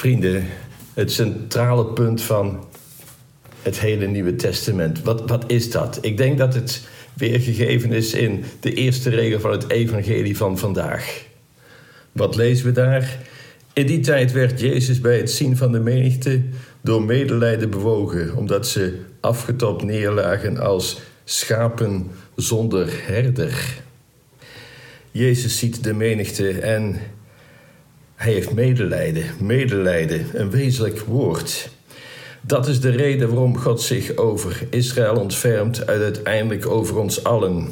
Vrienden, het centrale punt van het hele Nieuwe Testament. Wat, wat is dat? Ik denk dat het weergegeven is in de eerste regel van het Evangelie van vandaag. Wat lezen we daar? In die tijd werd Jezus bij het zien van de menigte door medelijden bewogen, omdat ze afgetopt neerlagen als schapen zonder herder. Jezus ziet de menigte en hij heeft medelijden. Medelijden, een wezenlijk woord. Dat is de reden waarom God zich over Israël ontfermt, uiteindelijk over ons allen.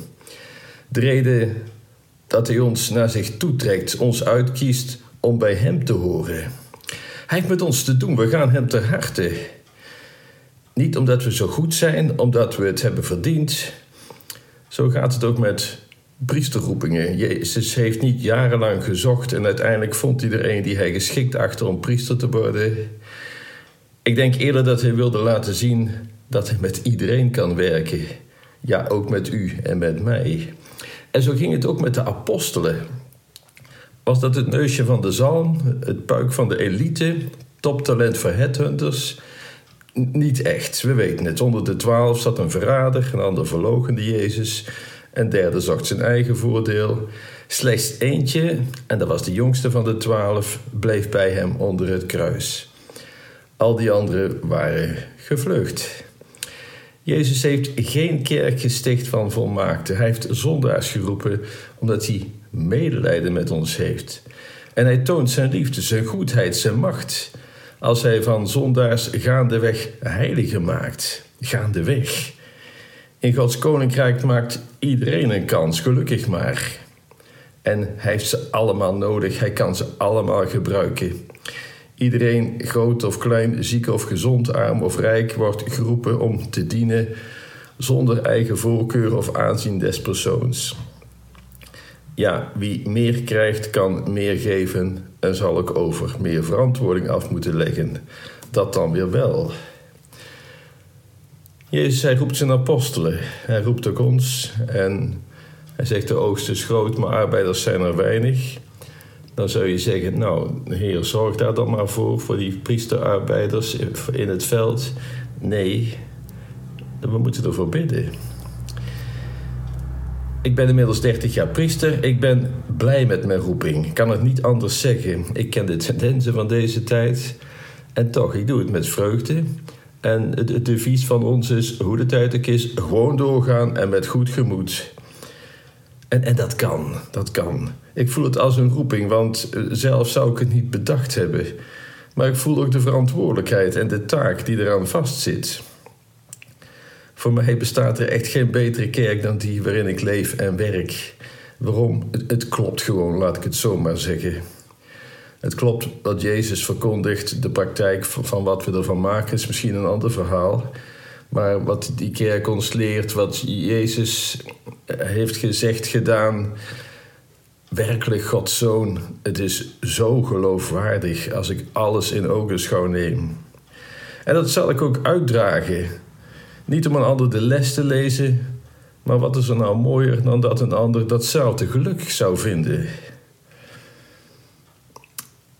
De reden dat hij ons naar zich toetrekt, ons uitkiest om bij hem te horen. Hij heeft met ons te doen, we gaan hem ter harte. Niet omdat we zo goed zijn, omdat we het hebben verdiend. Zo gaat het ook met priesterroepingen. Jezus heeft niet jarenlang gezocht en uiteindelijk vond hij er een die hij geschikt achter om priester te worden. Ik denk eerder dat hij wilde laten zien dat hij met iedereen kan werken. Ja, ook met u en met mij. En zo ging het ook met de apostelen. Was dat het neusje van de zalm, het puik van de elite, toptalent voor headhunters? Niet echt, we weten het. Onder de twaalf zat een verrader, een ander verlogende Jezus. Een derde zocht zijn eigen voordeel. Slechts eentje, en dat was de jongste van de twaalf, bleef bij hem onder het kruis. Al die anderen waren gevlucht. Jezus heeft geen kerk gesticht van volmaakte. Hij heeft zondaars geroepen omdat hij medelijden met ons heeft. En hij toont zijn liefde, zijn goedheid, zijn macht. Als hij van zondaars gaandeweg heiliger maakt. Gaandeweg. In Gods koninkrijk maakt iedereen een kans, gelukkig maar. En hij heeft ze allemaal nodig, hij kan ze allemaal gebruiken. Iedereen, groot of klein, ziek of gezond, arm of rijk, wordt geroepen om te dienen zonder eigen voorkeur of aanzien des persoons. Ja, wie meer krijgt, kan meer geven en zal ook over meer verantwoording af moeten leggen. Dat dan weer wel. Jezus, hij roept zijn apostelen. Hij roept ook ons. En hij zegt: De oogst is groot, maar arbeiders zijn er weinig. Dan zou je zeggen: Nou, Heer, zorg daar dan maar voor, voor die priesterarbeiders in het veld. Nee, we moeten ervoor bidden. Ik ben inmiddels 30 jaar priester. Ik ben blij met mijn roeping. Ik kan het niet anders zeggen. Ik ken de tendensen van deze tijd. En toch, ik doe het met vreugde. En het, devies van ons is, hoe de tijd ook is, gewoon doorgaan en met goed gemoed. En, en dat kan, dat kan. Ik voel het als een roeping, want eh, zelf zou ik het niet bedacht hebben. Maar ik voel ook de verantwoordelijkheid en de taak die eraan vastzit. Voor mij bestaat er echt geen betere kerk dan die waarin ik leef en werk. Waarom? Het, het klopt gewoon, laat ik het zo maar zeggen. Het klopt dat Jezus verkondigt. De praktijk van wat we ervan maken is misschien een ander verhaal. Maar wat die kerk ons leert, wat Jezus heeft gezegd, gedaan. Werkelijk Gods zoon. Het is zo geloofwaardig als ik alles in ogenschouw neem. En dat zal ik ook uitdragen. Niet om een ander de les te lezen, maar wat is er nou mooier dan dat een ander datzelfde geluk zou vinden?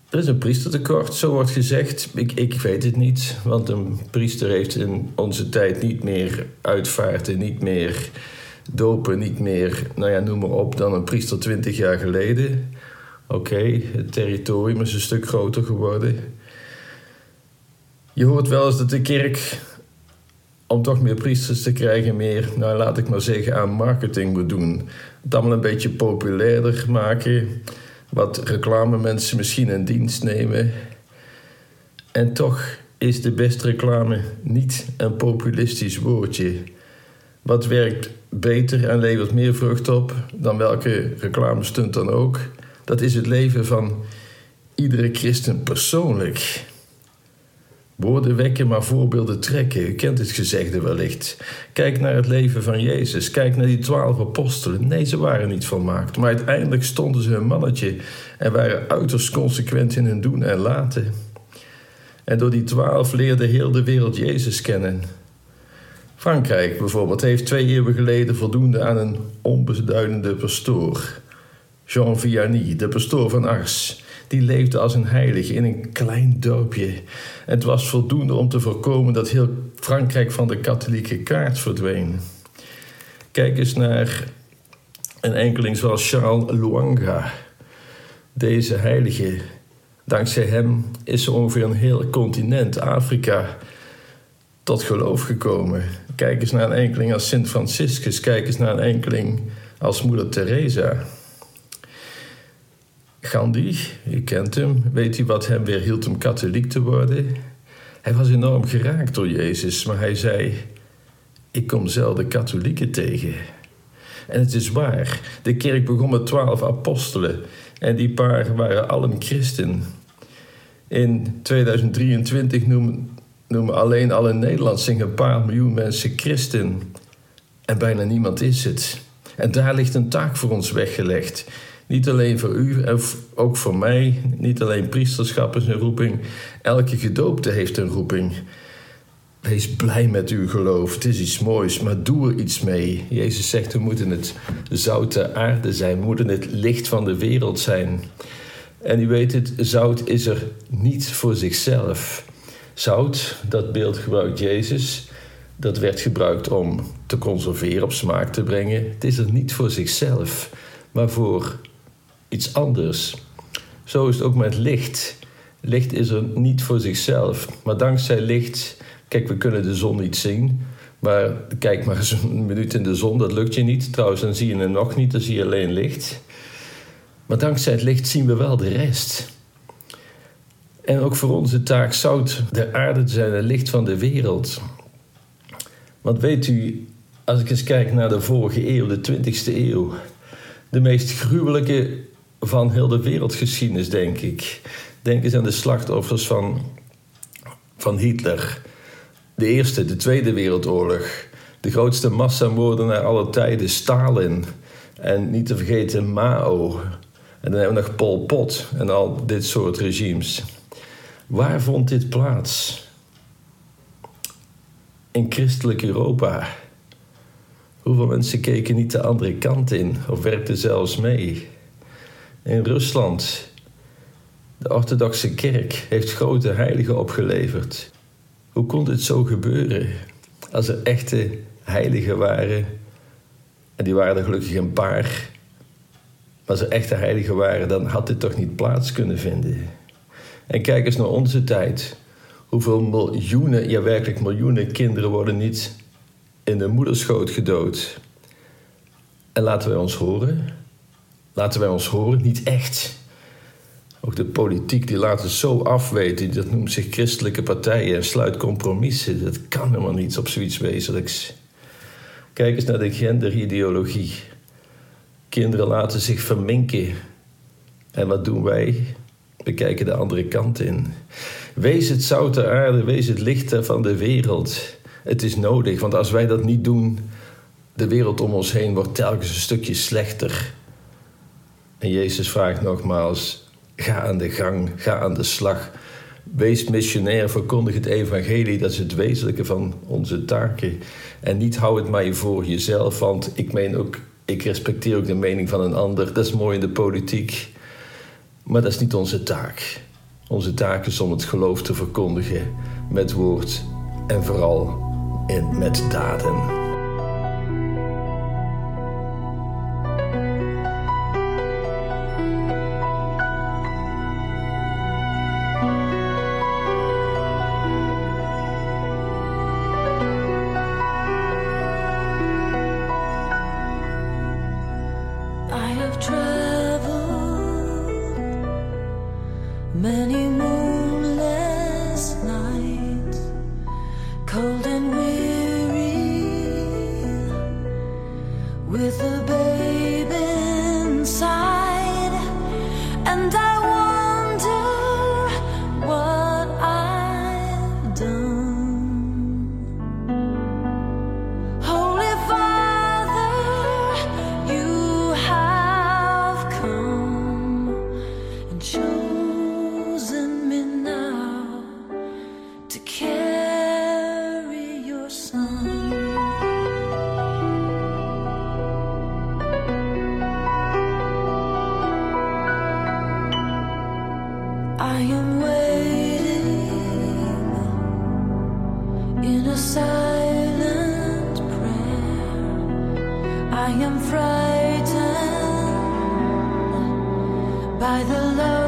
Er is een priestertekort, zo wordt gezegd. Ik, ik weet het niet, want een priester heeft in onze tijd niet meer uitvaarten, niet meer dopen, niet meer, nou ja, noem maar op, dan een priester twintig jaar geleden. Oké, het territorium is een stuk groter geworden. Je hoort wel eens dat de kerk, om toch meer priesters te krijgen, meer, nou laat ik maar zeggen, aan marketing moet doen. Het allemaal een beetje populairder maken wat reclamemensen misschien in dienst nemen. En toch is de beste reclame niet een populistisch woordje. Wat werkt beter en levert meer vrucht op dan welke reclamestunt dan ook? Dat is het leven van iedere christen persoonlijk. Woorden wekken, maar voorbeelden trekken. U kent het gezegde wellicht. Kijk naar het leven van Jezus. Kijk naar die twaalf apostelen. Nee, ze waren niet volmaakt. Maar uiteindelijk stonden ze hun mannetje en waren uiterst consequent in hun doen en laten. En door die twaalf leerde heel de wereld Jezus kennen. Frankrijk bijvoorbeeld heeft twee eeuwen geleden voldoende aan een onbeduidende pastoor. Jean Vianney, de pastoor van Ars die leefde als een heilige in een klein dorpje. Het was voldoende om te voorkomen dat heel Frankrijk van de katholieke kaart verdween. Kijk eens naar een enkeling zoals Charles Luanga. Deze heilige, dankzij hem is ongeveer een heel continent, Afrika, tot geloof gekomen. Kijk eens naar een enkeling als Sint Franciscus. Kijk eens naar een enkeling als Moeder Teresa. Gandhi, u kent hem, weet u wat hem weer hield om katholiek te worden? Hij was enorm geraakt door Jezus, maar hij zei: Ik kom zelden katholieken tegen. En het is waar, de kerk begon met twaalf apostelen en die paar waren allen christen. In 2023 noemen, noemen alleen al in Nederland een paar miljoen mensen christen. En bijna niemand is het. En daar ligt een taak voor ons weggelegd. Niet alleen voor u, ook voor mij. Niet alleen priesterschap is een roeping. Elke gedoopte heeft een roeping. Wees blij met uw geloof. Het is iets moois, maar doe er iets mee. Jezus zegt: we moeten het zoute aarde zijn. We moeten het licht van de wereld zijn. En u weet het, zout is er niet voor zichzelf. Zout, dat beeld gebruikt Jezus. Dat werd gebruikt om te conserveren, op smaak te brengen. Het is er niet voor zichzelf, maar voor iets anders. Zo is het ook met licht. Licht is er niet voor zichzelf, maar dankzij licht, kijk, we kunnen de zon niet zien. Maar kijk maar eens een minuut in de zon, dat lukt je niet. Trouwens, dan zie je hem nog niet, dan zie je alleen licht. Maar dankzij het licht zien we wel de rest. En ook voor onze taak zout de aarde zijn, het licht van de wereld. Want weet u, als ik eens kijk naar de vorige eeuw, de 20e eeuw, de meest gruwelijke van heel de wereldgeschiedenis, denk ik. Denk eens aan de slachtoffers van, van Hitler. De Eerste, de Tweede Wereldoorlog. De grootste massamoordenaar aller tijden, Stalin. En niet te vergeten Mao. En dan hebben we nog Pol Pot en al dit soort regimes. Waar vond dit plaats? In christelijk Europa. Hoeveel mensen keken niet de andere kant in of werkten zelfs mee? In Rusland. De orthodoxe kerk heeft grote heiligen opgeleverd. Hoe kon dit zo gebeuren? Als er echte heiligen waren, en die waren er gelukkig een paar, maar als er echte heiligen waren, dan had dit toch niet plaats kunnen vinden. En kijk eens naar onze tijd. Hoeveel miljoenen, ja werkelijk miljoenen kinderen worden niet in de moederschoot gedood. En laten wij ons horen. Laten wij ons horen, niet echt. Ook de politiek die laat het zo afweten. Dat noemt zich christelijke partijen en sluit compromissen. Dat kan helemaal niet op zoiets wezenlijks. Kijk eens naar de genderideologie. Kinderen laten zich verminken. En wat doen wij? We kijken de andere kant in. Wees het zout der aarde, wees het licht van de wereld. Het is nodig, want als wij dat niet doen, de wereld om ons heen wordt telkens een stukje slechter. En Jezus vraagt nogmaals: ga aan de gang, ga aan de slag. Wees missionair, verkondig het evangelie, dat is het wezenlijke van onze taken. En niet hou het maar voor jezelf, want ik meen ook, ik respecteer ook de mening van een ander. Dat is mooi in de politiek, maar dat is niet onze taak. Onze taak is om het geloof te verkondigen met woord en vooral in met daden. am frightened by the love.